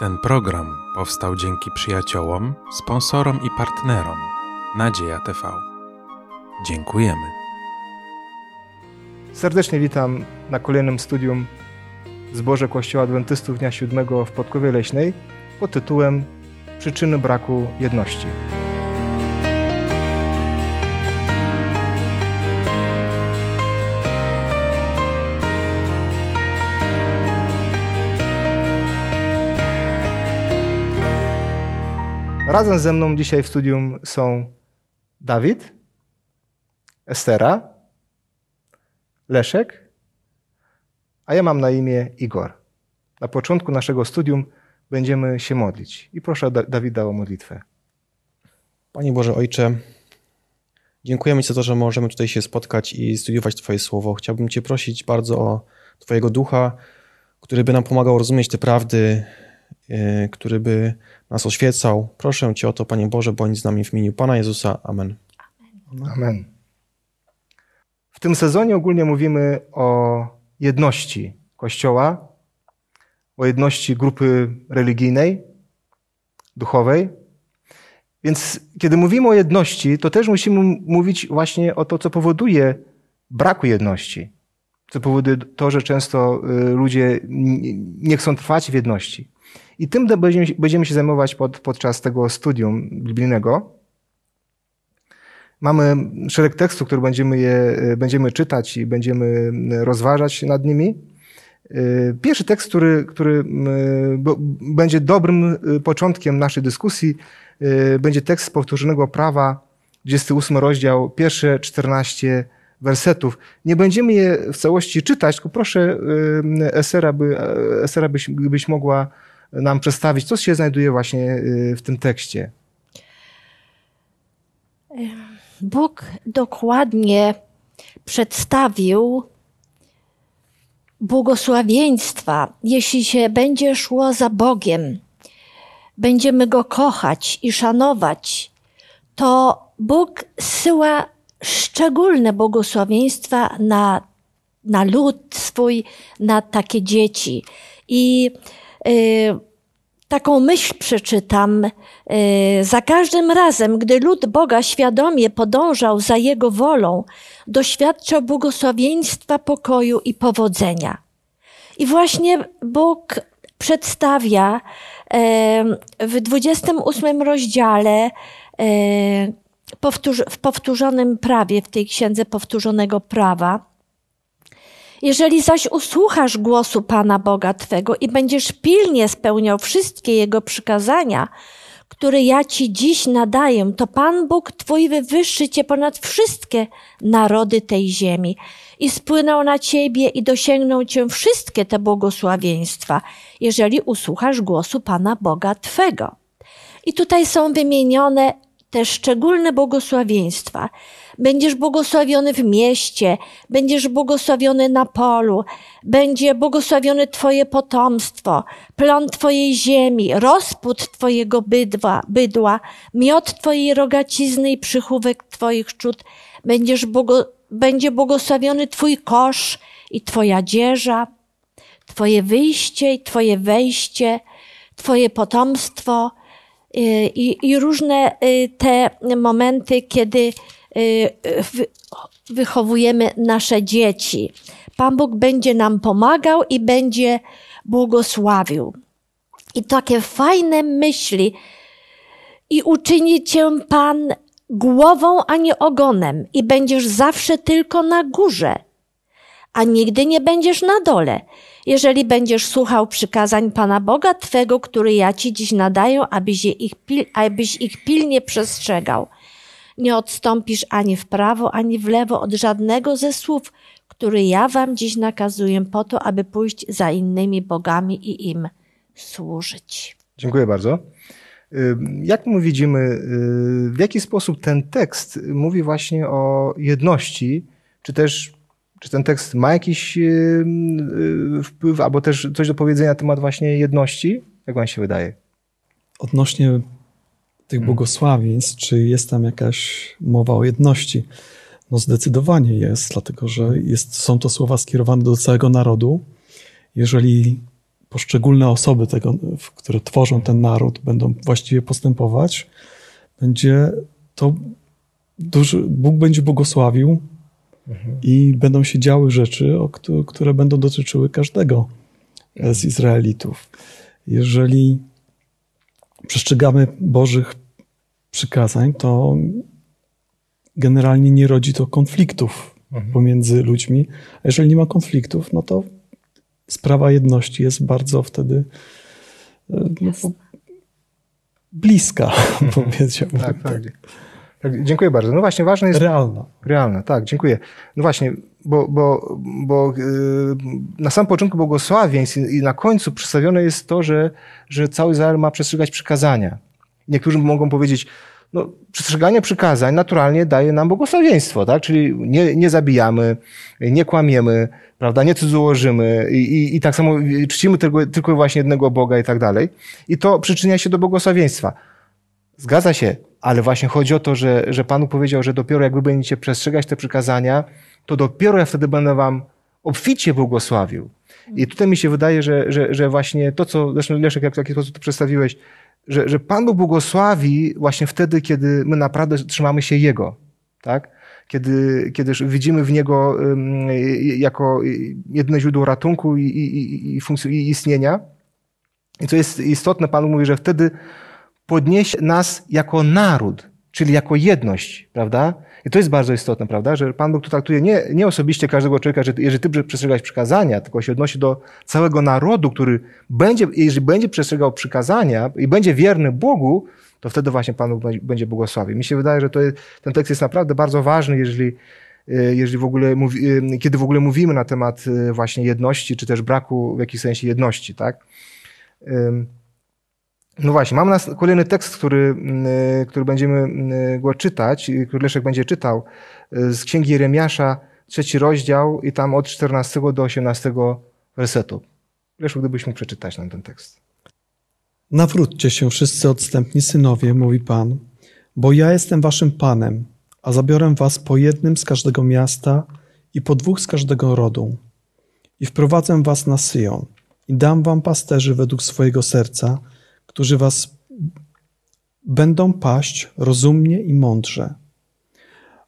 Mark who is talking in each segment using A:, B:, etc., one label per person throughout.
A: Ten program powstał dzięki przyjaciołom, sponsorom i partnerom Nadzieja TV. Dziękujemy.
B: Serdecznie witam na kolejnym studium Zboże Kościoła Adwentystów Dnia Siódmego w Podkowie Leśnej pod tytułem Przyczyny braku jedności. Razem ze mną dzisiaj w studium są Dawid, Estera, Leszek, a ja mam na imię Igor. Na początku naszego studium będziemy się modlić. I proszę Da- Dawida o modlitwę.
C: Panie Boże Ojcze, dziękujemy Ci za to, że możemy tutaj się spotkać i studiować Twoje słowo. Chciałbym Cię prosić bardzo o Twojego ducha, który by nam pomagał rozumieć te prawdy, który by nas oświecał. Proszę Cię o to, Panie Boże, bądź z nami w imieniu Pana Jezusa. Amen.
B: Amen. W tym sezonie ogólnie mówimy o jedności Kościoła, o jedności grupy religijnej, duchowej. Więc kiedy mówimy o jedności, to też musimy mówić właśnie o to, co powoduje braku jedności. Co powoduje to, że często y, ludzie nie chcą trwać w jedności. I tym będziemy, będziemy się zajmować pod, podczas tego studium biblijnego. Mamy szereg tekstów, które będziemy, je, będziemy czytać i będziemy rozważać nad nimi. Pierwszy tekst, który, który będzie dobrym początkiem naszej dyskusji, będzie tekst z powtórzonego prawa, 28 rozdział, pierwsze 14 wersetów. Nie będziemy je w całości czytać, tylko proszę Esera, by, Esera byś, byś mogła nam przedstawić, co się znajduje właśnie w tym tekście.
D: Bóg dokładnie przedstawił błogosławieństwa, jeśli się będzie szło za Bogiem, będziemy Go kochać i szanować, to Bóg zsyła szczególne błogosławieństwa na, na lud swój, na takie dzieci. I y, taką myśl przeczytam. y, Za każdym razem, gdy lud Boga świadomie podążał za Jego wolą, doświadczał błogosławieństwa, pokoju i powodzenia. I właśnie Bóg przedstawia em, w 28 rozdziale e, w powtórzonym prawie, w tej księdze powtórzonego prawa, jeżeli zaś usłuchasz głosu Pana Boga Twego i będziesz pilnie spełniał wszystkie Jego przykazania, które ja Ci dziś nadaję, to Pan Bóg Twój wywyższy Cię ponad wszystkie narody tej ziemi i spłyną na Ciebie i dosięgną Cię wszystkie te błogosławieństwa, jeżeli usłuchasz głosu Pana Boga Twego. I tutaj są wymienione te szczególne błogosławieństwa. Będziesz błogosławiony w mieście, będziesz błogosławiony na polu, będzie błogosławione Twoje potomstwo, plon Twojej ziemi, rozpód Twojego bydła, bydła miod Twojej rogacizny i przychówek Twoich czód. Będziesz błogo, będzie błogosławiony Twój kosz i Twoja dzieża, Twoje wyjście i Twoje wejście, Twoje potomstwo i, i różne y, te momenty, kiedy y, wy- wychowujemy nasze dzieci. Pan Bóg będzie nam pomagał i będzie błogosławił. I takie fajne myśli. I uczyni cię Pan głową, a nie ogonem, i będziesz zawsze tylko na górze a nigdy nie będziesz na dole, jeżeli będziesz słuchał przykazań Pana Boga Twego, który ja Ci dziś nadaję, abyś, ich, pil, abyś ich pilnie przestrzegał. Nie odstąpisz ani w prawo, ani w lewo od żadnego ze słów, który ja Wam dziś nakazuję po to, aby pójść za innymi bogami i im służyć.
B: Dziękuję bardzo. Jak my widzimy, y, w jaki sposób ten tekst mówi właśnie o jedności, czy też czy ten tekst ma jakiś y, y, wpływ, albo też coś do powiedzenia na temat właśnie jedności? Jak wam się wydaje?
E: Odnośnie tych błogosławieństw, czy jest tam jakaś mowa o jedności? No zdecydowanie jest, dlatego że jest, są to słowa skierowane do całego narodu. Jeżeli poszczególne osoby, tego, które tworzą ten naród, będą właściwie postępować, będzie to duży, Bóg będzie błogosławił i będą się działy rzeczy, które będą dotyczyły każdego z Izraelitów. Jeżeli przestrzegamy Bożych przykazań, to generalnie nie rodzi to konfliktów mhm. pomiędzy ludźmi. A jeżeli nie ma konfliktów, no to sprawa jedności jest bardzo wtedy e, no, bliska, mhm. powiedziałbym. Tak, tak.
B: Tak, dziękuję bardzo. No właśnie, ważne jest...
E: Realna.
B: Realna, tak, dziękuję. No właśnie, bo, bo, bo yy, na samym początku błogosławieństw i, i na końcu przedstawione jest to, że, że cały Izrael ma przestrzegać przykazania. Niektórzy mogą powiedzieć, no, przestrzeganie przykazań naturalnie daje nam błogosławieństwo, tak? Czyli nie, nie zabijamy, nie kłamiemy, prawda? Nie cudzołożymy i, i, i tak samo czcimy tylko, tylko właśnie jednego Boga i tak dalej. I to przyczynia się do błogosławieństwa. Zgadza się, ale właśnie chodzi o to, że, że Panu powiedział, że dopiero jak wy będziecie przestrzegać te przykazania, to dopiero ja wtedy będę wam obficie błogosławił. I tutaj mi się wydaje, że, że, że właśnie to, co zresztą Leszek, jak w taki sposób to przedstawiłeś, że, że Pan Bóg błogosławi właśnie wtedy, kiedy my naprawdę trzymamy się Jego, tak? Kiedy, kiedy widzimy w Niego jako jedyne źródło ratunku i, i, i, i istnienia. I co jest istotne, Pan mówi, że wtedy podniesie nas jako naród, czyli jako jedność, prawda? I to jest bardzo istotne, prawda? Że Pan Bóg tu traktuje nie, nie osobiście każdego człowieka, że jeżeli ty przestrzegałeś przykazania, tylko się odnosi do całego narodu, który będzie, jeżeli będzie przestrzegał przykazania i będzie wierny Bogu, to wtedy właśnie Pan Bóg będzie błogosławił. Mi się wydaje, że to jest, ten tekst jest naprawdę bardzo ważny, jeżeli, e, jeżeli w ogóle mówi, e, kiedy w ogóle mówimy na temat e, właśnie jedności, czy też braku w jakimś sensie jedności, tak? No właśnie, mam nas kolejny tekst, który, mm, y, który będziemy mm, go czytać, który Leszek będzie czytał y, z Księgi Jeremiasza, trzeci rozdział i tam od 14 do 18 wersetu. Leszek, gdybyś mógł przeczytać nam ten tekst.
E: Nawróćcie się wszyscy odstępni synowie, mówi Pan, bo ja jestem waszym Panem, a zabiorę was po jednym z każdego miasta i po dwóch z każdego rodu. I wprowadzę was na Syjon i dam wam pasterzy według swojego serca, którzy was będą paść rozumnie i mądrze.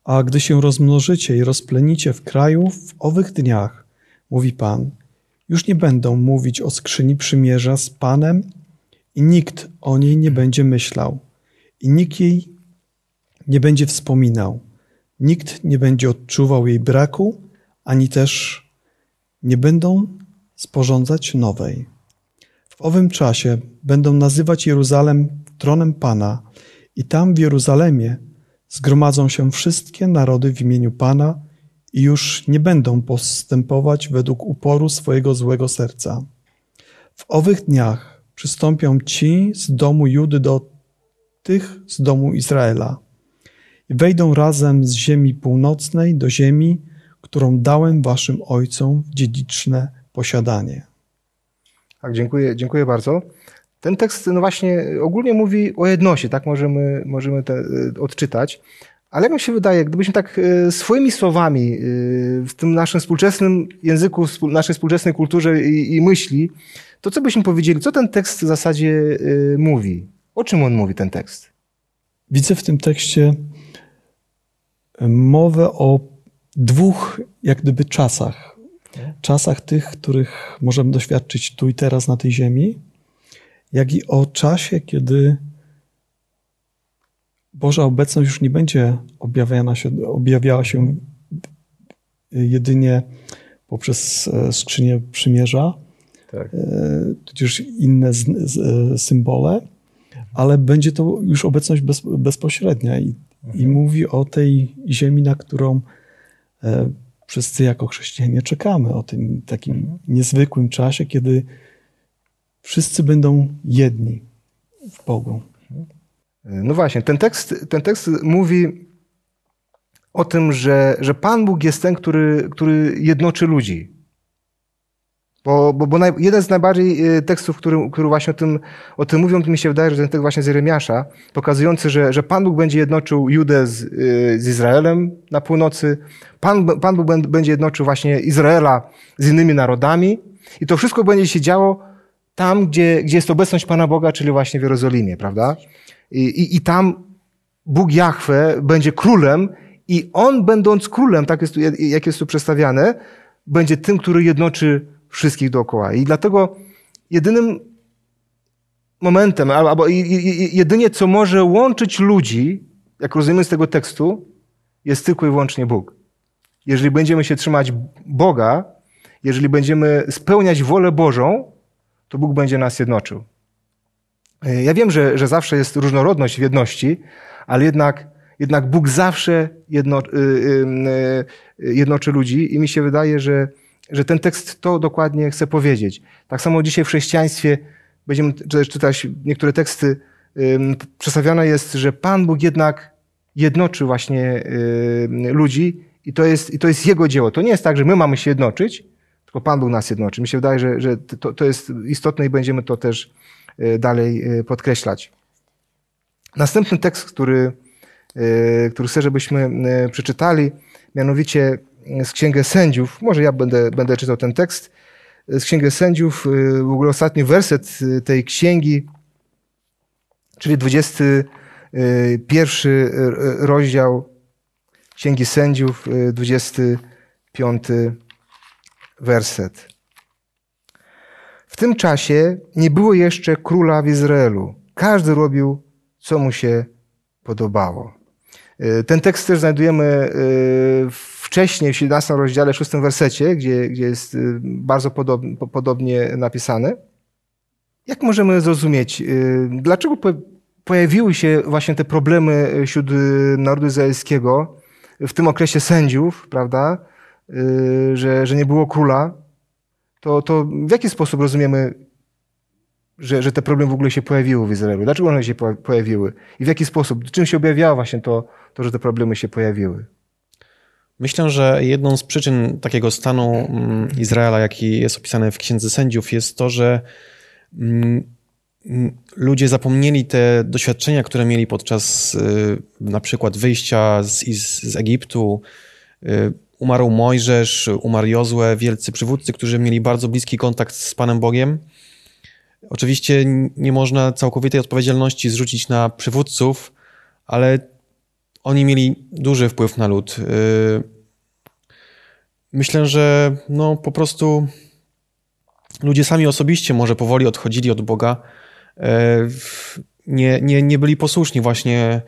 E: A gdy się rozmnożycie i rozplenicie w kraju w owych dniach, mówi Pan, już nie będą mówić o skrzyni przymierza z Panem i nikt o niej nie będzie myślał i nikt jej nie będzie wspominał. Nikt nie będzie odczuwał jej braku, ani też nie będą sporządzać nowej. W owym czasie będą nazywać Jeruzalem tronem Pana i tam w Jeruzalemie zgromadzą się wszystkie narody w imieniu Pana i już nie będą postępować według uporu swojego złego serca. W owych dniach przystąpią ci z domu Judy do tych z domu Izraela i wejdą razem z ziemi północnej do ziemi, którą dałem waszym ojcom w dziedziczne posiadanie.
B: Tak, dziękuję, dziękuję bardzo. Ten tekst no właśnie ogólnie mówi o jedności, tak możemy, możemy to y, odczytać. Ale jak mi się wydaje, gdybyśmy tak y, swoimi słowami y, w tym naszym współczesnym języku, naszej współczesnej kulturze i, i myśli, to co byśmy powiedzieli, co ten tekst w zasadzie mówi? O czym on mówi, ten tekst?
E: Widzę w tym tekście mowę o dwóch, jak gdyby, czasach czasach tych, których możemy doświadczyć tu i teraz na tej ziemi, jak i o czasie, kiedy Boża obecność już nie będzie objawiana się, objawiała się jedynie poprzez e, skrzynię przymierza, tak. E, tudzież inne z, z, e, symbole, ale będzie to już obecność bez, bezpośrednia i, mhm. i mówi o tej ziemi, na którą wszyscy jako chrześcijanie czekamy o tym takim niezwykłym czasie, kiedy wszyscy będą jedni w Bogu.
B: No właśnie, ten tekst, ten tekst mówi o tym, że, że Pan Bóg jest ten, który, który jednoczy ludzi. Bo, bo, bo naj, jeden z najbardziej e, tekstów, który, który właśnie o tym, o tym mówią, mi się wydaje, że ten tekst właśnie z Jeremiasza, pokazujący, że, że Pan Bóg będzie jednoczył Judę z, e, z Izraelem na północy, Pan, Pan Bóg będzie jednoczył właśnie Izraela z innymi narodami i to wszystko będzie się działo tam, gdzie, gdzie jest obecność Pana Boga, czyli właśnie w Jerozolimie, prawda? I, i, i tam Bóg Jahwe będzie królem i On będąc królem, tak jest tu, jak jest tu przedstawiane, będzie tym, który jednoczy wszystkich dookoła. I dlatego jedynym momentem, albo jedynie co może łączyć ludzi, jak rozumiemy z tego tekstu, jest tylko i wyłącznie Bóg. Jeżeli będziemy się trzymać Boga, jeżeli będziemy spełniać wolę Bożą, to Bóg będzie nas jednoczył. Ja wiem, że, że zawsze jest różnorodność w jedności, ale jednak, jednak Bóg zawsze jedno, y, y, y, jednoczy ludzi i mi się wydaje, że, że ten tekst to dokładnie chce powiedzieć. Tak samo dzisiaj w chrześcijaństwie będziemy czytać niektóre teksty, przedstawione jest, że Pan Bóg jednak jednoczy właśnie ludzi i to, jest, i to jest Jego dzieło. To nie jest tak, że my mamy się jednoczyć, tylko Pan Bóg nas jednoczy. Mi się wydaje, że, że to, to jest istotne i będziemy to też dalej podkreślać. Następny tekst, który, który chcę, żebyśmy przeczytali, mianowicie z Księgę Sędziów. Może ja będę, będę czytał ten tekst z Księgi Sędziów, y, w ogóle ostatni werset y, tej księgi, czyli 21 y, rozdział Księgi Sędziów, 25 werset. W tym czasie nie było jeszcze króla w Izraelu. Każdy robił, co mu się podobało. Ten tekst też znajdujemy w wcześniej w 17 rozdziale, 6 wersecie, gdzie, gdzie jest y, bardzo podob, podobnie napisane. Jak możemy zrozumieć, y, dlaczego pojawiły się właśnie te problemy y, wśród narodu izraelskiego w tym okresie sędziów, prawda, że, że nie było króla, to, to w jaki sposób rozumiemy, że, że te problemy w ogóle się pojawiły w Izraelu? Dlaczego one się pojawiły? I w jaki sposób? Czym się objawiało właśnie to, to że te problemy się pojawiły?
C: Myślę, że jedną z przyczyn takiego stanu mm, Izraela, jaki jest opisany w Księdze Sędziów, jest to, że mm, mm, ludzie zapomnieli te doświadczenia, które mieli podczas y, na przykład wyjścia z, z Egiptu. Y, umarł Mojżesz, umarł Jozue, wielcy przywódcy, którzy mieli bardzo bliski kontakt z Panem Bogiem. Oczywiście nie można całkowitej odpowiedzialności zrzucić na przywódców, ale oni mieli duży wpływ na lud. Y, myślę, że no po prostu ludzie sami osobiście może powoli odchodzili od Boga. Y, nie, nie, nie byli posłuszni właśnie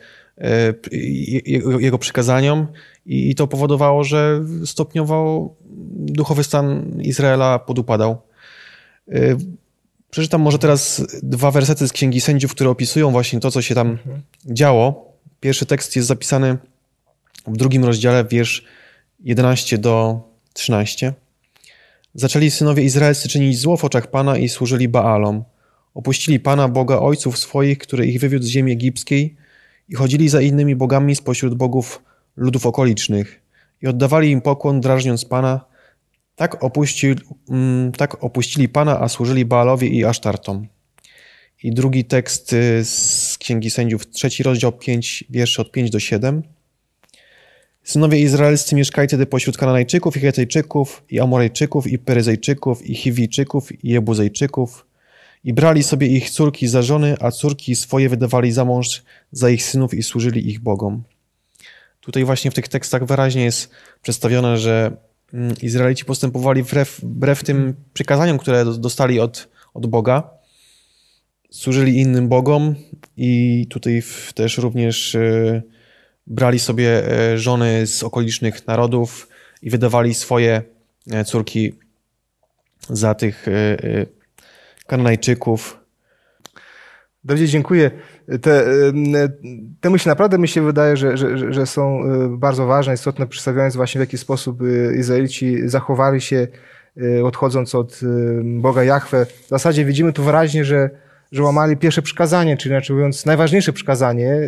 C: y, jego przykazaniom i to powodowało, że stopniowo duchowy stan Izraela podupadał. Przeczytam może teraz dwa wersety z Księgi Sędziów, które opisują właśnie to, co się tam mhm. działo. Pierwszy tekst jest zapisany w drugim rozdziale, wiersz 11 do 13. Zaczęli synowie izraelscy czynić zło w oczach Pana i służyli Baalom. Opuścili Pana, Boga ojców swoich, który ich wywiódł z ziemi egipskiej i chodzili za innymi bogami spośród bogów ludów okolicznych i oddawali im pokłon, drażniąc Pana. Tak, opuścili, mm, tak opuścili Pana, a służyli Baalowi i Asztartom. I drugi tekst y, z Księgi Sędziów, trzeci rozdział 5, wiersze od 5 do 7. Synowie izraelscy mieszkali wtedy pośród Kananejczyków i Hetejczyków, i Amorejczyków, i Peryzejczyków, i Chiwijczyków, i Jebuzejczyków. I brali sobie ich córki za żony, a córki swoje wydawali za mąż za ich synów i służyli ich Bogom. Tutaj właśnie w tych tekstach wyraźnie jest przedstawione, że mm, Izraelici postępowali wbrew, wbrew tym przykazaniom, które dostali od, od Boga służyli innym bogom i tutaj też również e, brali sobie e, żony z okolicznych narodów i wydawali swoje e, córki za tych Kananajczyków.
B: Dawidzie, dziękuję. Te, te myśli naprawdę mi się wydaje, że, że, że są bardzo ważne, istotne, przedstawiając właśnie w jaki sposób Izraelici zachowali się odchodząc od Boga Jahwe. W zasadzie widzimy tu wyraźnie, że że łamali pierwsze przykazanie, czyli inaczej mówiąc najważniejsze przykazanie,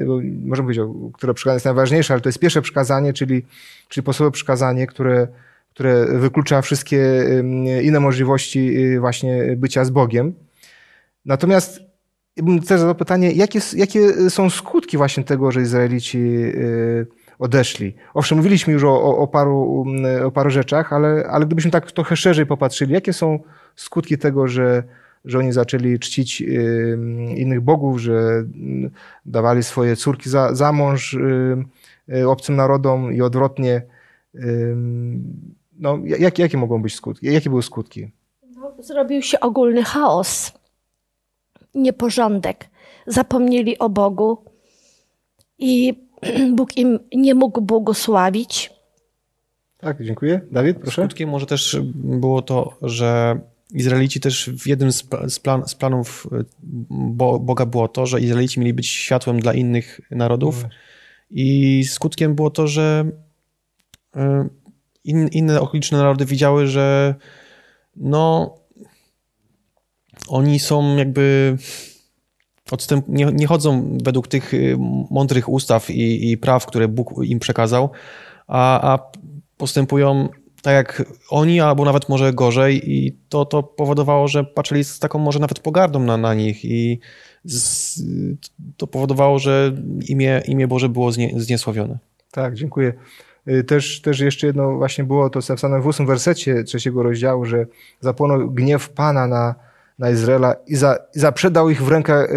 B: możemy powiedzieć, które przykazanie jest najważniejsze, ale to jest pierwsze przykazanie, czyli, czyli podstawowe przykazanie, które, które wyklucza wszystkie inne możliwości y, właśnie bycia z Bogiem. Natomiast bym też zadał pytanie, jakie, jakie są skutki właśnie tego, że Izraelici y, odeszli? Owszem, mówiliśmy już o, o, paru, o paru rzeczach, ale, ale gdybyśmy tak trochę szerzej popatrzyli, jakie są skutki tego, że że oni zaczęli czcić innych bogów, że mm, dawali swoje córki za, za mąż y, obcym narodom i odwrotnie. No, jak, jakie mogą być skutki? Jakie były skutki?
D: No, zrobił się ogólny chaos, nieporządek. Zapomnieli o Bogu i Bóg im nie mógł błogosławić.
B: Tak, dziękuję. Dawid, proszę.
C: Skutkiem może też było to, że Izraelici też w jednym z, plan, z planów y, Boga było to, że Izraelici mieli być światłem dla innych narodów. No I skutkiem było to, że y, in, inne okoliczne narody widziały, że no oni są jakby odstęp, nie, nie chodzą według tych y, mądrych ustaw i, i praw, które Bóg im przekazał, a, a postępują tak jak oni, albo nawet może gorzej i to, to powodowało, że patrzyli z taką może nawet pogardą na, na nich i z, to powodowało, że imię, imię Boże było znie, zniesławione.
B: Tak, dziękuję. Y, też, też jeszcze jedno właśnie było to napisane w ósmym wersecie trzeciego rozdziału, że zapłonął gniew Pana na, na Izraela i, za, i zaprzedał ich w rękę y,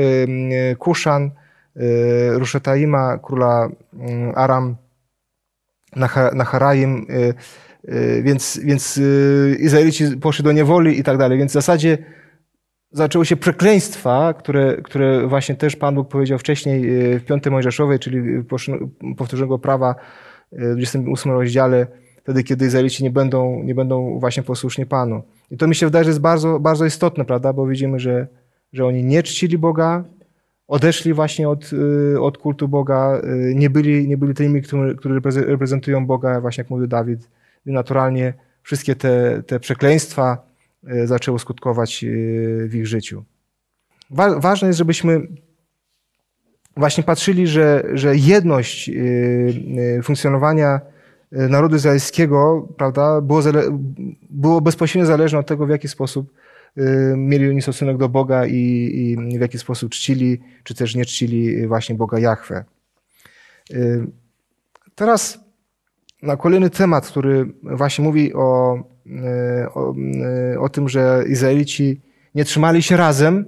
B: y, Kuszan, Ruszetaima, króla y, Aram, Naharaim, y, więc, więc y, Izraelici poszli do niewoli i tak dalej. Więc w zasadzie zaczęły się przekleństwa, które, które właśnie też Pan Bóg powiedział wcześniej w 5 Mojżeszowej, czyli powtórzonego prawa w 28 rozdziale, wtedy, kiedy Izraelici nie będą, nie będą właśnie posłuszni Panu. I to mi się wydaje, że jest bardzo, bardzo istotne, prawda, bo widzimy, że, że oni nie czcili Boga, odeszli właśnie od, y, od kultu Boga, y, nie byli, nie byli tymi, którzy reprezentują Boga, właśnie jak mówił Dawid. Naturalnie wszystkie te, te przekleństwa y, zaczęły skutkować w ich życiu. ważne jest, żebyśmy właśnie patrzyli, że, że jedność funkcjonowania narodu izraelskiego prawda, było, było bezpośrednio zależne od tego, w jaki sposób mieli oni stosunek do Boga i, i w jaki sposób czcili, czy też nie czcili właśnie Boga Jahwe. Teraz na kolejny temat, który właśnie mówi o, y, o, o tym, że Izraelici nie trzymali się razem,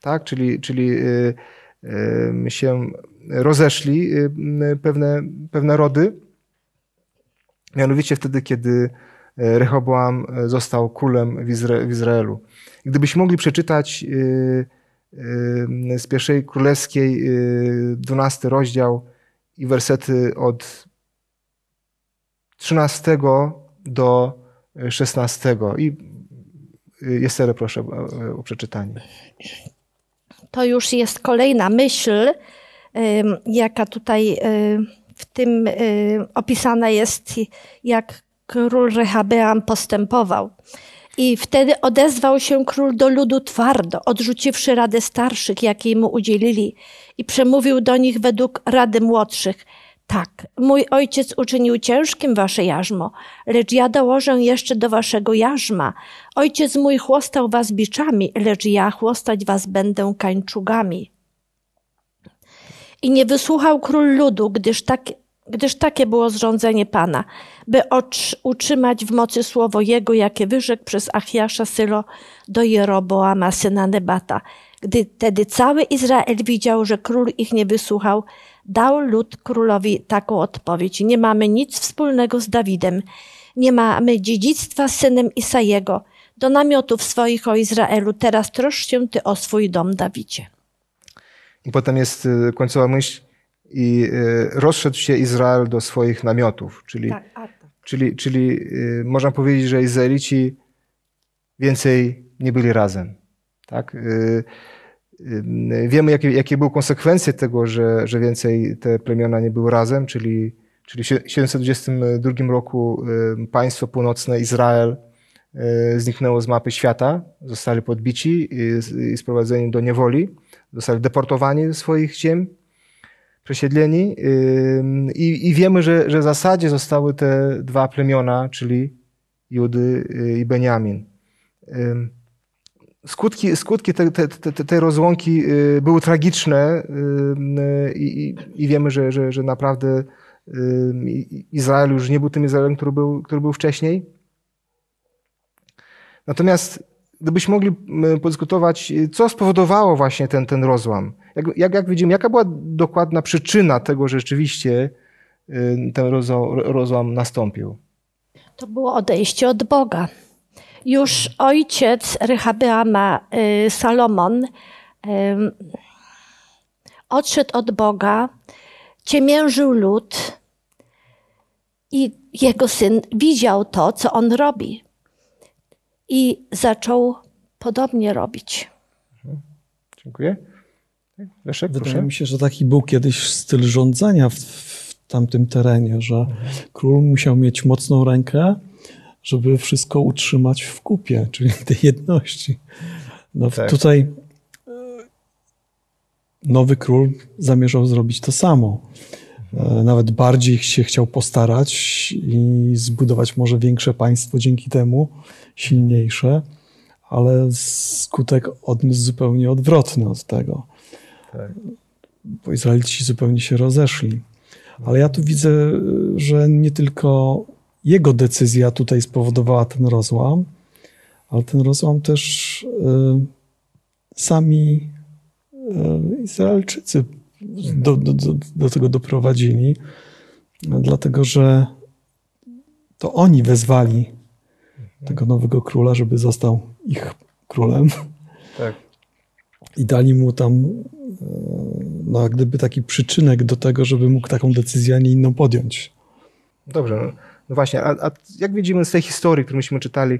B: tak? czyli, czyli się rozeszli pewne, pewne rody. Mianowicie wtedy, kiedy Rehoboam został królem w, Izra w Izraelu. Gdybyśmy mogli przeczytać z pierwszej królewskiej, 12 y, rozdział i wersety od 13 do 16. I Jesterę proszę o przeczytanie.
D: To już jest kolejna myśl, jaka tutaj w tym opisana jest, jak król Rehabeam postępował. I wtedy odezwał się król do ludu twardo, odrzuciwszy radę starszych, jakiej mu udzielili, i przemówił do nich według rady młodszych. Tak, mój ojciec uczynił ciężkim wasze jarzmo, lecz ja dołożę jeszcze do waszego jarzma. Ojciec mój chłostał was biczami, lecz ja chłostać was będę kańczugami. I nie wysłuchał król ludu, gdyż tak gdyż takie było zrządzenie Pana, by utrzymać w mocy słowo Jego, jakie wyrzekł przez Achiasza Sylo do Jeroboama, syna Nebata. Gdy tedy cały Izrael widział, że król ich nie wysłuchał, dał lud królowi taką odpowiedź. Nie mamy nic wspólnego z Dawidem, nie mamy dziedzictwa z synem Isajego. Do namiotów swoich o Izraelu, teraz troszcz się ty o swój dom, Dawidzie.
B: I potem jest y, końcowa myśl, i y, rozszedł się Izrael do swoich namiotów. Czyli, tak, tak. czyli, czyli y, można powiedzieć, że Izraelici więcej nie byli razem. Tak? Y, wiemy, jakie, jakie były konsekwencje tego, że, że więcej te plemiona nie były razem, czyli, czyli w 722 roku państwo północne Izrael zniknęło z mapy świata, zostali podbici i sprowadzeni do niewoli, zostali deportowani ze swoich ziem przesiedleni i, i wiemy, że, że w zasadzie zostały te dwa plemiona, czyli Judy y, i Beniamin. Skutki, skutki tej, tej, tej rozłąki y, były tragiczne i, i wiemy, że, że, że naprawdę Izrael już nie był tym Izraelem, który był, który był wcześniej. Natomiast gdybyśmy mogli m, podyskutować, co spowodowało właśnie ten, ten rozłam. Jak, jak, jak widzimy, jaka była dokładna przyczyna tego, że rzeczywiście y, ten rozłam, rozłam nastąpił?
D: To było odejście od Boga. Już ojciec Rehabeama, y, Salomon, y, odszedł od Boga, ciemiężył lud i jego syn widział to, co on robi. I zaczął podobnie robić.
B: Dziękuję. Leszek,
E: Wydaje
B: proszę.
E: mi się, że taki był kiedyś styl rządzenia w, w tamtym terenie, że król musiał mieć mocną rękę, żeby wszystko utrzymać w kupie, czyli tej jedności. No,
B: Tak.
E: Tutaj e, nowy król zamierzał zrobić to samo. E, Nawet bardziej się chciał postarać i zbudować może większe państwo dzięki temu, silniejsze, ale skutek odniósł zupełnie odwrotny od tego
B: Tak.
E: Bo Izraelici zupełnie się rozeszli. Ale ja tu widzę, że nie tylko jego decyzja tutaj spowodowała ten rozłam, ale ten rozłam też y, sami y, Izraelczycy do, do, do tego doprowadzili, dlatego że to oni wezwali tego nowego króla, żeby został ich królem
B: Tak.
E: I dali mu tam e, no, gdyby taki przyczynek do tego, żeby mógł taką decyzję, a nie inną podjąć.
B: Dobrze. No, no właśnie, a, a jak widzimy z tej historii, którą myśmy czytali,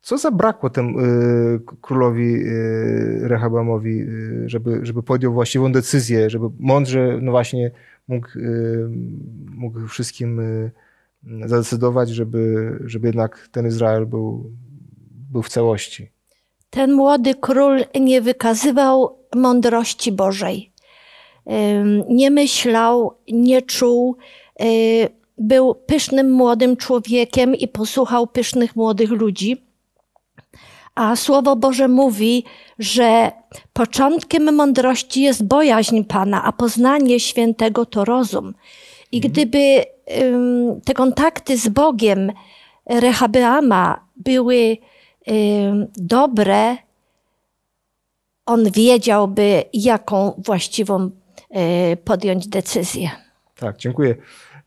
B: co zabrakło temu y, królowi y, Rehabamowi, y, żeby, żeby podjął właściwą decyzję, żeby mądrze, no właśnie, mógł, mógł wszystkim zadecydować, żeby, żeby jednak ten Izrael był, był w całości.
D: Ten młody król nie wykazywał mądrości Bożej. Nie myślał, nie czuł. y, Był pysznym młodym człowiekiem i posłuchał pysznych młodych ludzi. A Słowo Boże mówi, że początkiem mądrości jest bojaźń Pana, a poznanie świętego to rozum. I gdyby ym, te kontakty z Bogiem Rehabeama były dobre, on wiedziałby, jaką właściwą y, podjąć decyzję.
B: Tak, dziękuję.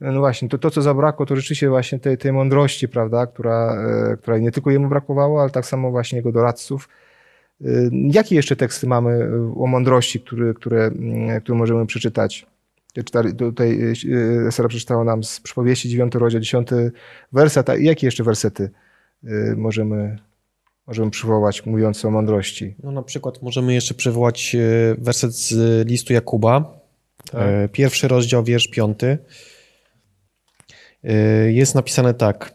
B: No właśnie, to, to co zabrakło, to rzeczywiście właśnie tej, tej mądrości, prawda, która, e, która nie tylko jemu brakowało, ale tak samo właśnie jego doradców. E, Jakie jeszcze teksty mamy e, o mądrości, które, które, mm, które możemy przeczytać? Tutaj Sara przeczytała nam z przypowieści 9 rozdział 10 werset, a jakie jeszcze wersety możemy, możemy przywołać mówiące o mądrości?
C: No, na przykład możemy jeszcze przywołać e, werset z listu Jakuba,
B: Tak.
C: e, pierwszy rozdział, wiersz piąty. E, Jest napisane tak.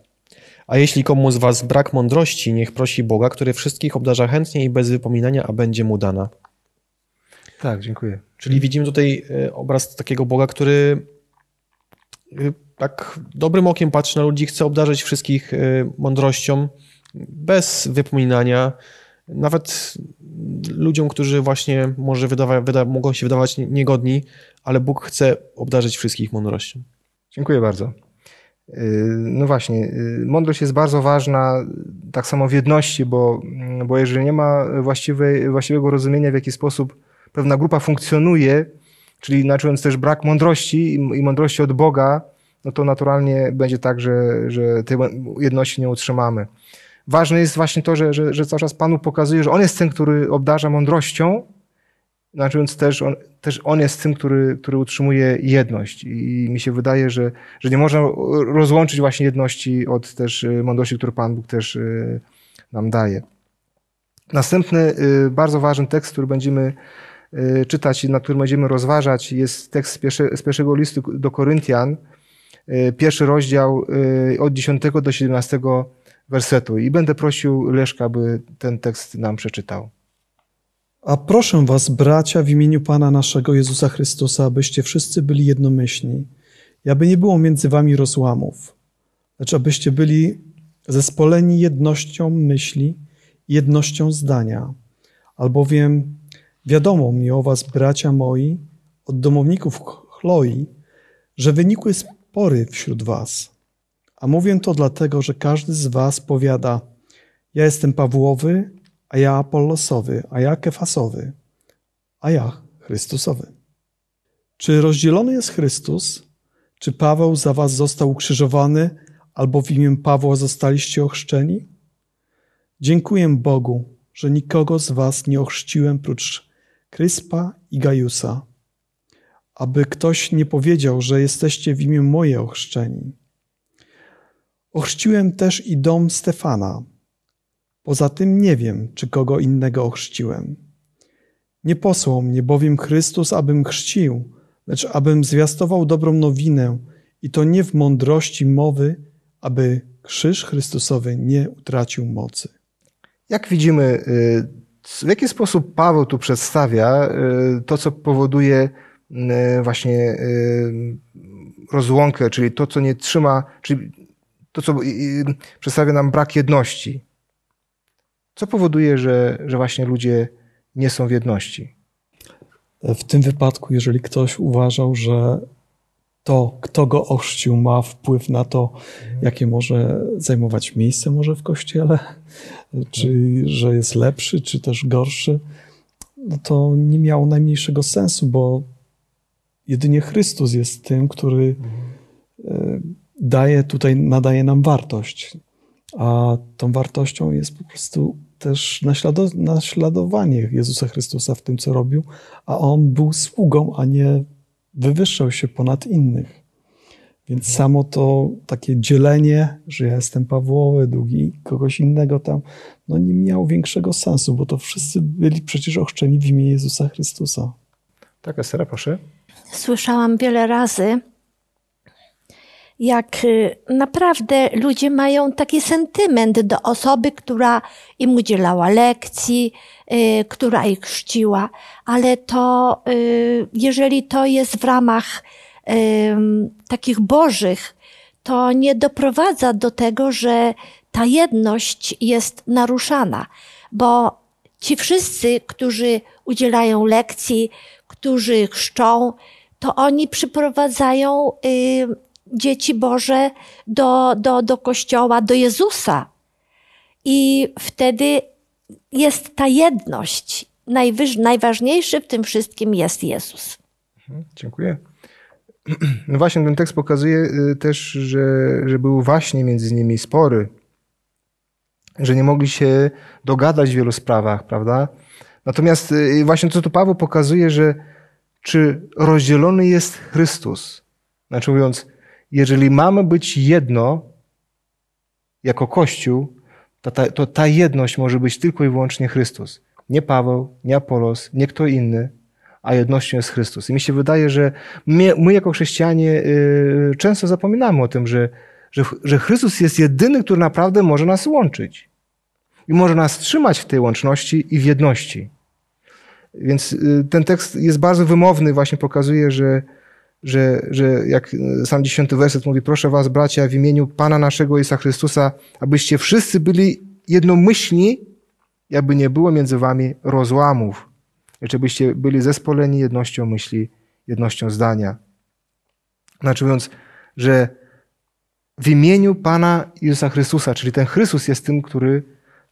C: A jeśli komu z was brak mądrości, niech prosi Boga, który wszystkich obdarza chętnie i bez wypominania, a będzie mu dana.
B: Tak, dziękuję.
C: Czyli widzimy tutaj e, obraz takiego Boga, który e, tak dobrym okiem patrzy na ludzi, chce obdarzyć wszystkich e, mądrością, bez wypominania. Nawet ludziom, którzy właśnie może wydawa, wyda, mogą się wydawać nie- niegodni, ale Bóg chce obdarzyć wszystkich mądrością.
B: Dziękuję bardzo. Yy, No właśnie, yy, mądrość jest bardzo ważna, tak samo w jedności, bo, bo jeżeli nie ma właściwej, właściwego rozumienia, w jaki sposób pewna grupa funkcjonuje, czyli inaczej też brak mądrości i mądrości od Boga, no to naturalnie będzie tak, że, że tej jedności nie utrzymamy. Ważne jest właśnie to, że, że, że cały czas Panu pokazuje, że On jest tym, który obdarza mądrością, znaczy mówiąc też on, też on jest tym, który, który utrzymuje jedność. I mi się wydaje, że, że nie można rozłączyć właśnie jedności od też y, mądrości, którą Pan Bóg też y, nam daje. Następny y, bardzo ważny tekst, który będziemy czytać i nad którym będziemy rozważać, jest tekst z, pierwsze, z pierwszego listu do Koryntian, pierwszy rozdział od 10 do 17 wersetu. I będę prosił Leszka, aby ten tekst nam przeczytał.
E: A proszę was, bracia, w imieniu Pana naszego Jezusa Chrystusa, abyście wszyscy byli jednomyślni i aby nie było między wami rozłamów, lecz abyście byli zespoleni jednością myśli jednością zdania. Albowiem wiadomo mi o was, bracia moi, od domowników Chloi, że wynikły spory wśród was. A mówię to dlatego, że każdy z was powiada, ja jestem Pawłowy, a ja Apollosowy, a ja Kefasowy, a ja Chrystusowy. Czy rozdzielony jest Chrystus? Czy Paweł za was został ukrzyżowany, albo w imię Pawła zostaliście ochrzczeni? Dziękuję Bogu, że nikogo z was nie ochrzciłem prócz Kryspa i Gajusa, aby ktoś nie powiedział, że jesteście w imię moje ochrzczeni. Ochrzciłem też i dom Stefana. Poza tym nie wiem, czy kogo innego ochrzciłem. Nie posłał mnie bowiem Chrystus, abym chrzcił, lecz abym zwiastował dobrą nowinę i to nie w mądrości mowy, aby krzyż Chrystusowy nie utracił mocy.
B: Jak widzimy, y, w jaki sposób Paweł tu przedstawia y, to, co powoduje y, właśnie rozłąkę, czyli to, co nie trzyma, czyli to, co przedstawia nam brak jedności. Co powoduje, że, że właśnie ludzie nie są w jedności?
E: W tym wypadku, jeżeli ktoś uważał, że to, kto go ochrzcił, ma wpływ na to, jakie może zajmować miejsce może w kościele, czy że jest lepszy, czy też gorszy, no to nie miało najmniejszego sensu, bo jedynie Chrystus jest tym, który e, daje tutaj, nadaje nam wartość. A tą wartością jest po prostu też naśladowanie Jezusa Chrystusa w tym, co robił, a On był sługą, a nie wywyższał się ponad innych. Więc samo to takie dzielenie, że ja jestem Pawłowy, drugi kogoś innego tam, no nie miało większego sensu, bo to wszyscy byli przecież ochrzczeni w imię Jezusa Chrystusa.
B: Tak, Estera, proszę.
D: Słyszałam wiele razy, jak y, naprawdę ludzie mają taki sentyment do osoby, która im udzielała lekcji, y, która ich chrzciła, ale to, y, jeżeli to jest w ramach takich bożych, to nie doprowadza do tego, że ta jedność jest naruszana, bo ci wszyscy, którzy udzielają lekcji, którzy chrzczą, to oni przyprowadzają dzieci Boże do, do, do kościoła, do Jezusa. I wtedy jest ta jedność. Najwyż, najważniejszy w tym wszystkim jest Jezus.
B: Mhm, dziękuję. No właśnie, ten tekst pokazuje y, też, że, że były właśnie między nimi spory, że nie mogli się dogadać w wielu sprawach, prawda? Natomiast y, właśnie to, co Paweł pokazuje, że czy rozdzielony jest Chrystus, znaczy mówiąc, jeżeli mamy być jedno jako Kościół, to ta, to ta jedność może być tylko i wyłącznie Chrystus. Nie Paweł, nie Apolos, nie kto inny, a jednością jest Chrystus. I mi się wydaje, że my, my jako chrześcijanie yy, często zapominamy o tym, że, że, że Chrystus jest jedyny, który naprawdę może nas łączyć. I może nas trzymać w tej łączności i w jedności. Więc yy, ten tekst jest bardzo wymowny, właśnie pokazuje, że, że, że jak sam dziesiąty werset mówi, proszę was, bracia, w imieniu Pana naszego Jezusa Chrystusa, abyście wszyscy byli jednomyślni, aby nie było między wami rozłamów, lecz abyście byli zespoleni jednością myśli, jednością zdania. Znaczy mówiąc, że w imieniu Pana Jezusa Chrystusa, czyli ten Chrystus jest tym, który,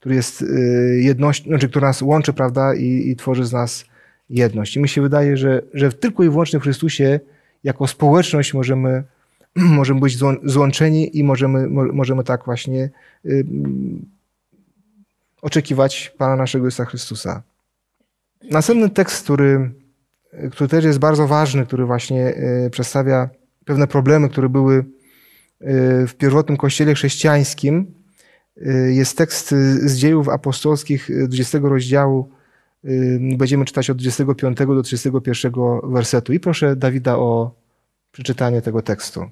B: który jest y, jednością, znaczy, który nas łączy, prawda, i, i tworzy z nas jedność. I mi się wydaje, że, że tylko i wyłącznie w Chrystusie jako społeczność możemy, możemy być złączeni i możemy, możemy tak właśnie y, oczekiwać Pana naszego Jezusa Chrystusa. Następny tekst, który, który też jest bardzo ważny, który właśnie y, przedstawia pewne problemy, które były y, w pierwotnym kościele chrześcijańskim, jest tekst z dziejów apostolskich 20 rozdziału. Będziemy czytać od 25 do 31 wersetu. I proszę Dawida o przeczytanie tego tekstu.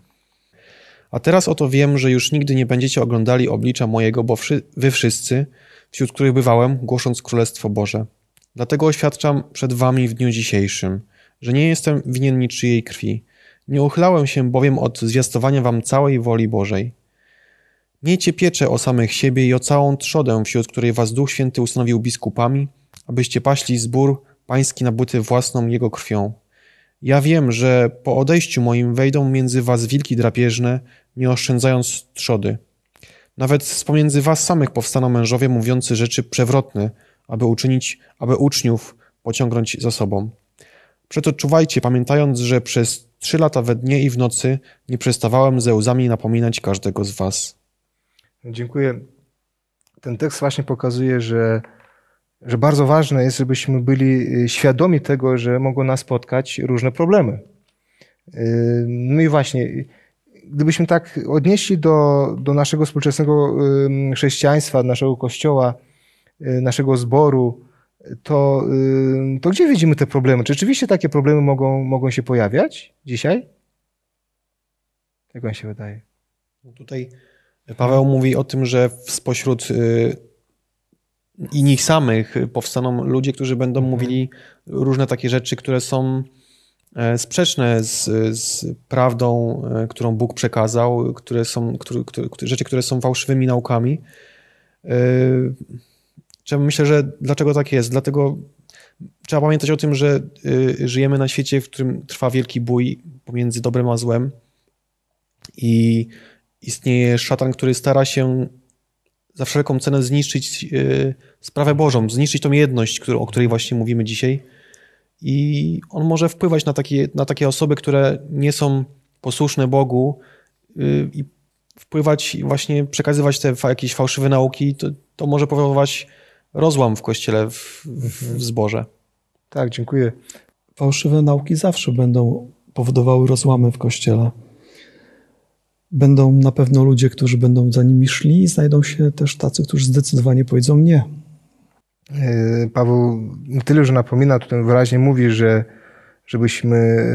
C: A teraz oto wiem, że już nigdy nie będziecie oglądali oblicza mojego, bo wy wszyscy, wśród których bywałem, głosząc Królestwo Boże. Dlatego oświadczam przed wami w dniu dzisiejszym, że nie jestem winien niczyjej krwi. Nie uchylałem się bowiem od zwiastowania wam całej woli Bożej. Miejcie pieczę o samych siebie i o całą trzodę, wśród której was Duch Święty ustanowił biskupami, abyście paśli zbór pański nabyty własną Jego krwią. Ja wiem, że po odejściu moim wejdą między was wilki drapieżne, nie oszczędzając trzody. Nawet z pomiędzy was samych powstaną mężowie mówiący rzeczy przewrotne, aby uczynić, aby uczniów pociągnąć za sobą. Przeto czuwajcie, pamiętając, że przez trzy lata we dnie i w nocy nie przestawałem ze łzami napominać każdego z was.
B: Dziękuję. Ten tekst właśnie pokazuje, że, że bardzo ważne jest, żebyśmy byli y, świadomi tego, że mogą nas spotkać różne problemy. Y, no i właśnie, gdybyśmy tak odnieśli do, do naszego współczesnego y, chrześcijaństwa, naszego kościoła, naszego zboru, to, to gdzie widzimy te problemy? Czy rzeczywiście takie problemy mogą, mogą się pojawiać dzisiaj? Jak wam się wydaje?
C: No tutaj Paweł mówi o tym, że spośród y, i nich samych powstaną ludzie, którzy będą mhm. mówili różne takie rzeczy, które są e, sprzeczne z, z prawdą, e, którą Bóg przekazał, które są, które, które, rzeczy, które są fałszywymi naukami. E, myślę, że dlaczego tak jest? Dlatego trzeba pamiętać o tym, że żyjemy na świecie, w którym trwa wielki bój pomiędzy dobrem a złem i istnieje szatan, który stara się za wszelką cenę zniszczyć yy, sprawę Bożą, zniszczyć tą jedność, o której właśnie mówimy dzisiaj. I on może wpływać na takie, na takie osoby, które nie są posłuszne Bogu yy, i wpływać właśnie przekazywać te jakieś fałszywe nauki, to, to może powodować rozłam w kościele, w, w zborze.
B: Tak, dziękuję.
E: Fałszywe nauki zawsze będą powodowały rozłamy w kościele. Będą na pewno ludzie, którzy będą za nimi szli, i znajdą się też tacy, którzy zdecydowanie powiedzą nie.
B: E, Paweł tyle, że napomina, tutaj wyraźnie mówi, że żebyśmy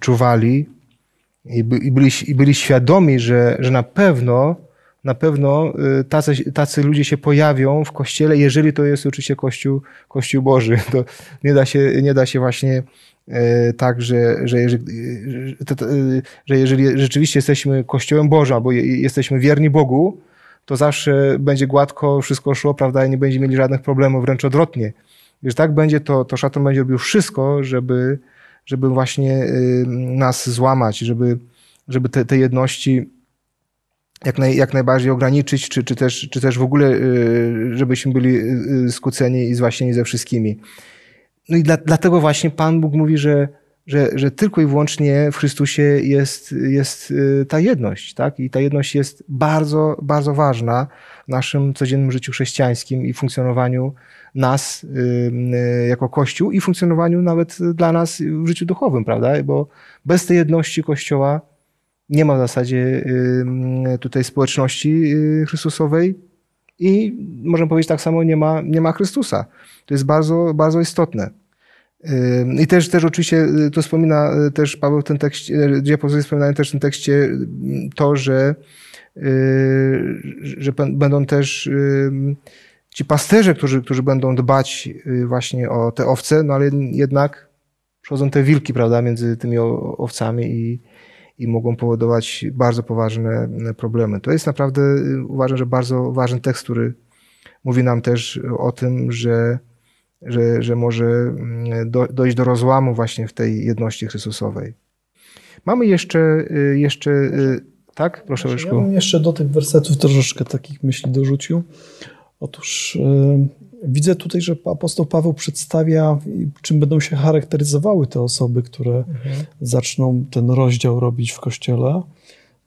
B: czuwali i, byli, i byli świadomi, że, że na pewno na pewno y, tacy, tacy ludzie się pojawią w kościele, jeżeli to jest oczywiście Kościół, Kościół Boży. To nie da się, nie da się właśnie e, tak, że, że, jeżeli, że jeżeli rzeczywiście jesteśmy Kościołem Bożym, albo jesteśmy wierni Bogu, to zawsze będzie gładko wszystko szło, prawda, i nie będzie mieli żadnych problemów, wręcz odwrotnie. Jeżeli tak będzie, to, to szatan będzie robił wszystko, żeby, żeby właśnie y, nas złamać, żeby, żeby te, te jedności jak, naj, jak najbardziej ograniczyć, czy, czy, też, czy też w ogóle, y, żebyśmy byli y, skłóceni i zwaśnieni ze wszystkimi. No i dla, dlatego właśnie Pan Bóg mówi, że, że, że tylko i wyłącznie w Chrystusie jest, jest y, ta jedność, tak? I ta jedność jest bardzo, bardzo ważna w naszym codziennym życiu chrześcijańskim i funkcjonowaniu nas jako Kościół i funkcjonowaniu nawet dla nas w życiu duchowym, prawda? Bo bez tej jedności Kościoła nie ma w zasadzie tutaj społeczności y, Chrystusowej i możemy powiedzieć tak samo, nie ma, nie ma Chrystusa. To jest bardzo, bardzo istotne. I też, też oczywiście y, to wspomina y, też Paweł w tym tekście, gdzie apostołowie wspominają też w tym tekście to, że, że będą też ci pasterze, którzy, którzy będą dbać właśnie o te owce, no ale jednak przychodzą te wilki, prawda, między tymi owcami i, i mogą powodować bardzo poważne problemy. To jest naprawdę, uważam, że bardzo ważny tekst, który mówi nam też o tym, że, że, że może mm, do, dojść do rozłamu właśnie w tej jedności Chrystusowej. Mamy jeszcze, jeszcze tak? Proszę,
E: Leszku. Ja bym jeszcze do tych wersetów troszeczkę takich myśli dorzucił. Otóż Widzę tutaj, że apostoł Paweł przedstawia, czym będą się charakteryzowały te osoby, które mhm. zaczną ten rozdział robić w kościele.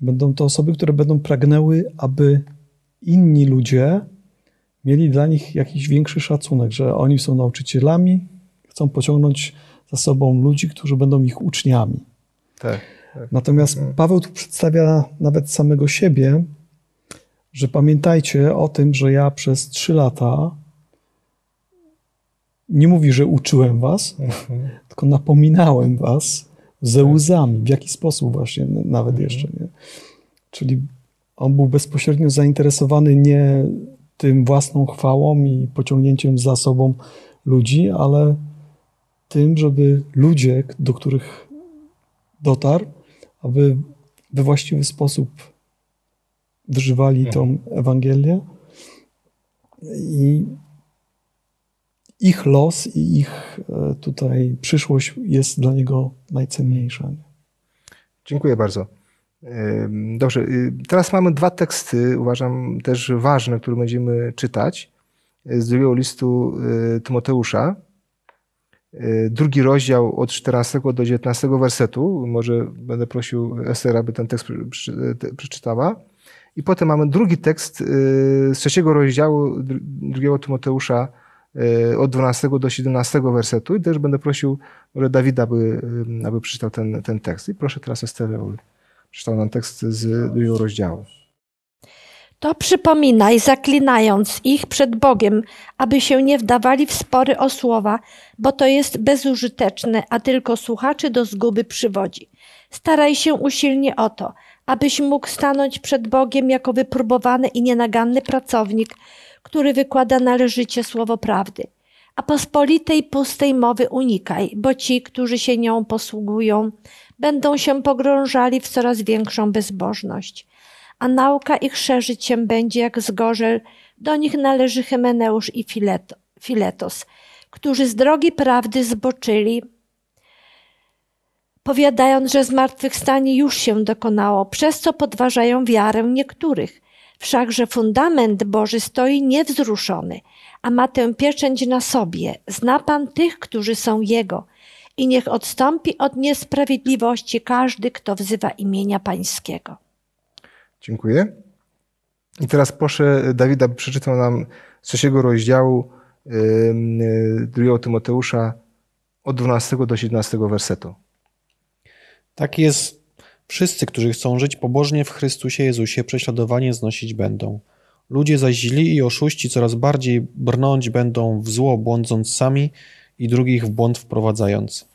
E: Będą to osoby, które będą pragnęły, aby inni ludzie mieli dla nich jakiś większy szacunek, że oni są nauczycielami, chcą pociągnąć za sobą ludzi, którzy będą ich uczniami. Tak, tak. Natomiast mhm. Paweł tu przedstawia nawet samego siebie, że pamiętajcie o tym, że ja przez trzy lata nie mówi, że uczyłem was, mhm. tylko napominałem was ze tak. łzami. W jaki sposób właśnie nawet mhm. jeszcze, nie? Czyli on był bezpośrednio zainteresowany nie tym własną chwałą i pociągnięciem za sobą ludzi, ale tym, żeby ludzie, do których dotarł, aby we właściwy sposób wyżywali tą mhm. Ewangelię i ich los i ich e, tutaj przyszłość jest dla niego najcenniejsza.
B: Dziękuję bardzo. Dobrze, y, teraz mamy dwa teksty, uważam też ważne, które będziemy czytać. z drugiego listu Tymoteusza, drugi rozdział od 14 do 19 wersetu. Może będę prosił Ester, aby ten tekst przeczytała. I potem mamy drugi tekst z trzeciego rozdziału drugiego Tymoteusza od 12 do 17 wersetu i też będę prosił może Dawida, aby, aby przeczytał ten, ten tekst. I proszę teraz Esterę, przeczytał nam tekst z drugiego rozdziału.
D: To przypominaj, zaklinając ich przed Bogiem, aby się nie wdawali w spory o słowa, bo to jest bezużyteczne, a tylko słuchaczy do zguby przywodzi. Staraj się usilnie o to, abyś mógł stanąć przed Bogiem jako wypróbowany i nienaganny pracownik, który wykłada należycie słowo prawdy. A pospolitej pustej mowy unikaj, bo ci, którzy się nią posługują, będą się pogrążali w coraz większą bezbożność a nauka ich szerzyć się będzie jak zgorzel. Do nich należy Hymeneusz i Fileto, Filetos, którzy z drogi prawdy zboczyli, powiadając, że zmartwychwstanie już się dokonało, przez co podważają wiarę niektórych. Wszakże fundament Boży stoi niewzruszony, a ma tę pieczęć na sobie. Zna Pan tych, którzy są Jego i niech odstąpi od niesprawiedliwości każdy, kto wzywa imienia Pańskiego.
B: Dziękuję. I teraz proszę Dawida, by przeczytał nam z trzeciego rozdziału drugiego Tymoteusza od 12 do 17 wersetu.
C: Tak jest. Wszyscy, którzy chcą żyć pobożnie w Chrystusie Jezusie, prześladowanie znosić będą. Ludzie zaś źli i oszuści coraz bardziej brnąć będą w zło, błądząc sami i drugich w błąd wprowadzając.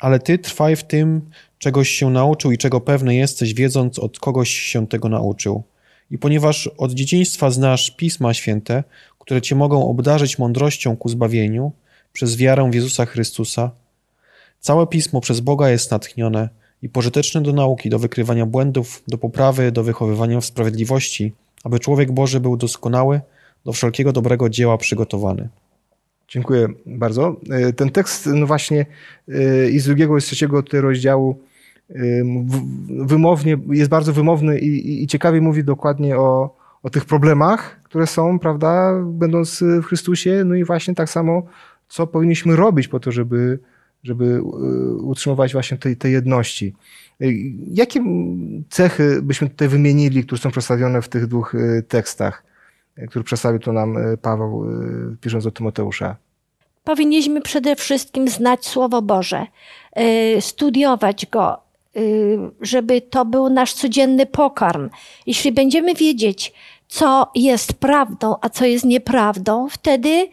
C: Ale ty trwaj w tym, czegoś się nauczył i czego pewny jesteś, wiedząc od kogoś się tego nauczył. I ponieważ od dzieciństwa znasz Pisma Święte, które cię mogą obdarzyć mądrością ku zbawieniu przez wiarę w Jezusa Chrystusa, całe Pismo przez Boga jest natchnione i pożyteczne do nauki, do wykrywania błędów, do poprawy, do wychowywania w sprawiedliwości, aby człowiek Boży był doskonały, do wszelkiego dobrego dzieła przygotowany.
B: Dziękuję bardzo. E, ten tekst, no właśnie, e, i z drugiego i z trzeciego rozdziału wymownie, jest bardzo wymowny i, i, i ciekawie mówi dokładnie o, o tych problemach, które są, prawda, będąc w Chrystusie, no i właśnie tak samo, co powinniśmy robić po to, żeby, żeby y, utrzymywać właśnie tej, tej jedności. Y, jakie cechy byśmy tutaj wymienili, które są przedstawione w tych dwóch y, tekstach, które przedstawił tu nam Paweł, pisząc do Tymoteusza?
D: Powinniśmy przede wszystkim znać Słowo Boże, studiować go, żeby to był nasz codzienny pokarm. Jeśli będziemy wiedzieć, co jest prawdą, a co jest nieprawdą, wtedy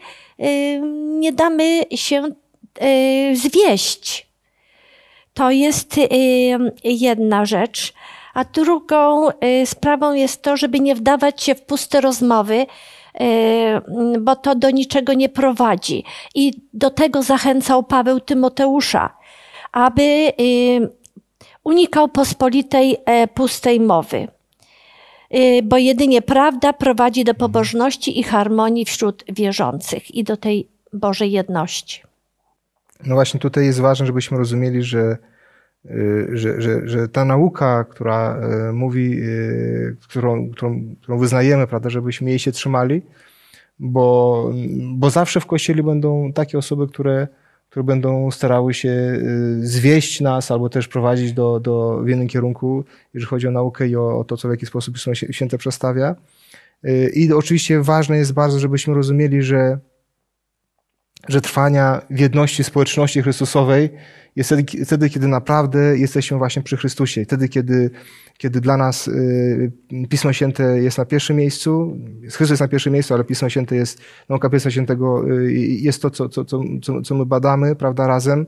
D: nie damy się zwieść. To jest jedna rzecz. A drugą sprawą jest to, żeby nie wdawać się w puste rozmowy, bo to do niczego nie prowadzi. I do tego zachęcał Paweł Tymoteusza, aby unikał pospolitej e, pustej mowy, y, bo jedynie prawda prowadzi do pobożności i harmonii wśród wierzących i do tej Bożej jedności.
B: No właśnie tutaj jest ważne, żebyśmy rozumieli, że, y, że, że, że ta nauka, która y, mówi, którą, którą, którą wyznajemy, prawda, żebyśmy jej się trzymali, bo, bo zawsze w Kościele będą takie osoby, które które będą starały się y, zwieść nas albo też prowadzić do, do, w jednym kierunku, jeżeli chodzi o naukę i o, o to, co w jaki sposób Święte przedstawia. Y, I oczywiście ważne jest bardzo, żebyśmy rozumieli, że, że trwania w jedności społeczności Chrystusowej jest wtedy, wtedy, kiedy naprawdę jesteśmy właśnie przy Chrystusie. Wtedy, kiedy, kiedy dla nas y, Pismo Święte jest na pierwszym miejscu, Chrystus jest na pierwszym miejscu, ale Pismo Święte jest, nauka Pisma Świętego y, jest to, co, co, co, co my badamy, prawda, razem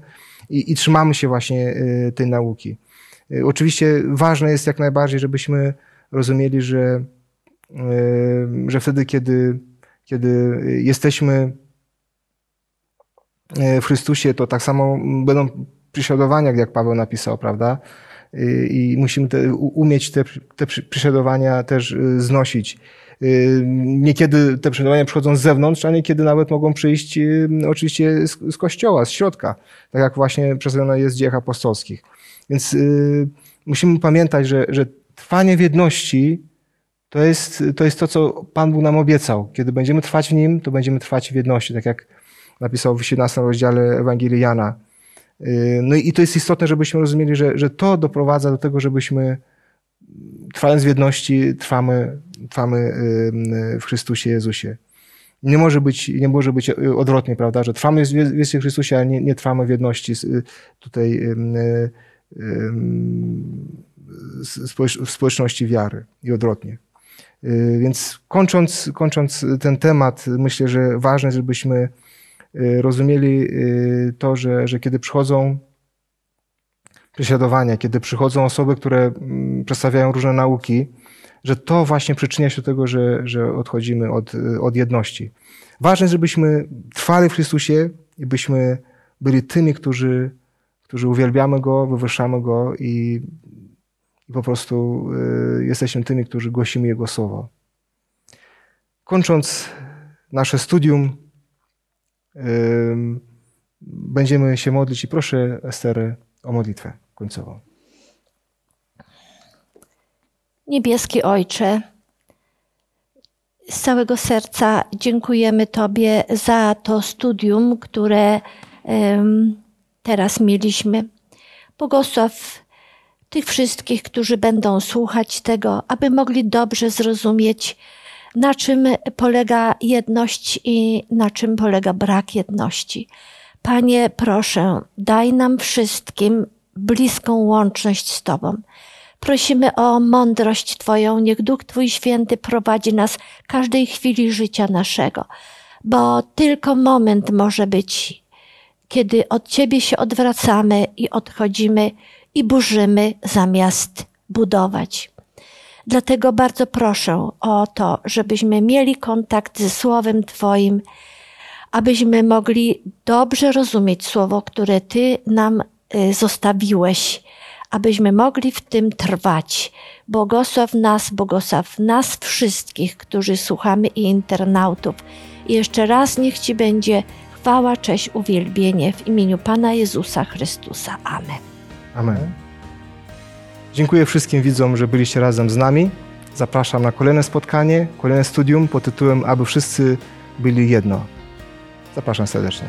B: i, i trzymamy się właśnie y, tej nauki. Oczywiście ważne jest jak najbardziej, żebyśmy rozumieli, że, że wtedy, kiedy, kiedy jesteśmy w Chrystusie, to tak samo będą prześladowania, jak Paweł napisał, prawda? I musimy te, umieć te, te prześladowania też y, znosić. Y, niekiedy te prześladowania przychodzą z zewnątrz, a niekiedy nawet mogą przyjść y, oczywiście z, z kościoła, z środka, tak jak właśnie przedstawione jest w dziejach apostolskich. Więc musimy pamiętać, że, że trwanie w jedności To jest, to jest to, co Pan Bóg nam obiecał. Kiedy będziemy trwać w Nim, to będziemy trwać w jedności, tak jak napisał w 17 rozdziale Ewangelii Jana. Y, no i to jest istotne, żebyśmy rozumieli, że, że to doprowadza do tego, żebyśmy trwając w jedności, trwamy, trwamy y, w Chrystusie Jezusie. Nie może być, nie może być odwrotnie, prawda, że trwamy w Jezusie Chrystusie, ale nie, nie trwamy w jedności tutaj w społeczności wiary i odwrotnie. Y, więc kończąc, kończąc ten temat, myślę, że ważne, żebyśmy y, rozumieli y, to, że, że kiedy przychodzą prześladowania, kiedy przychodzą osoby, które mm, przedstawiają różne nauki, że to właśnie przyczynia się do tego, że, że odchodzimy od, od jedności. Ważne, żebyśmy trwali w Chrystusie i byśmy byli tymi, którzy, którzy uwielbiamy Go, wywyższamy Go i i po prostu y, jesteśmy tymi, którzy głosimy Jego słowo. Kończąc nasze studium, będziemy się modlić i proszę Estery o modlitwę końcową.
D: Niebieski Ojcze, z całego serca dziękujemy Tobie za to studium, które teraz mieliśmy. Błogosław tych wszystkich, którzy będą słuchać tego, aby mogli dobrze zrozumieć, na czym polega jedność i na czym polega brak jedności. Panie, proszę, daj nam wszystkim bliską łączność z Tobą. Prosimy o mądrość Twoją, niech Duch Twój Święty prowadzi nas każdej chwili życia naszego, bo tylko moment może być, kiedy od Ciebie się odwracamy i odchodzimy i burzymy zamiast budować. Dlatego bardzo proszę o to, żebyśmy mieli kontakt ze Słowem Twoim, abyśmy mogli dobrze rozumieć Słowo, które Ty nam y, zostawiłeś, abyśmy mogli w tym trwać. Błogosław nas, błogosław nas wszystkich, którzy słuchamy i internautów. I jeszcze raz niech Ci będzie chwała, cześć, uwielbienie w imieniu Pana Jezusa Chrystusa. Amen.
B: Amen. Dziękuję wszystkim widzom, że byliście razem z nami. Zapraszam na kolejne spotkanie, kolejne studium pod tytułem Aby wszyscy byli jedno. Zapraszam serdecznie.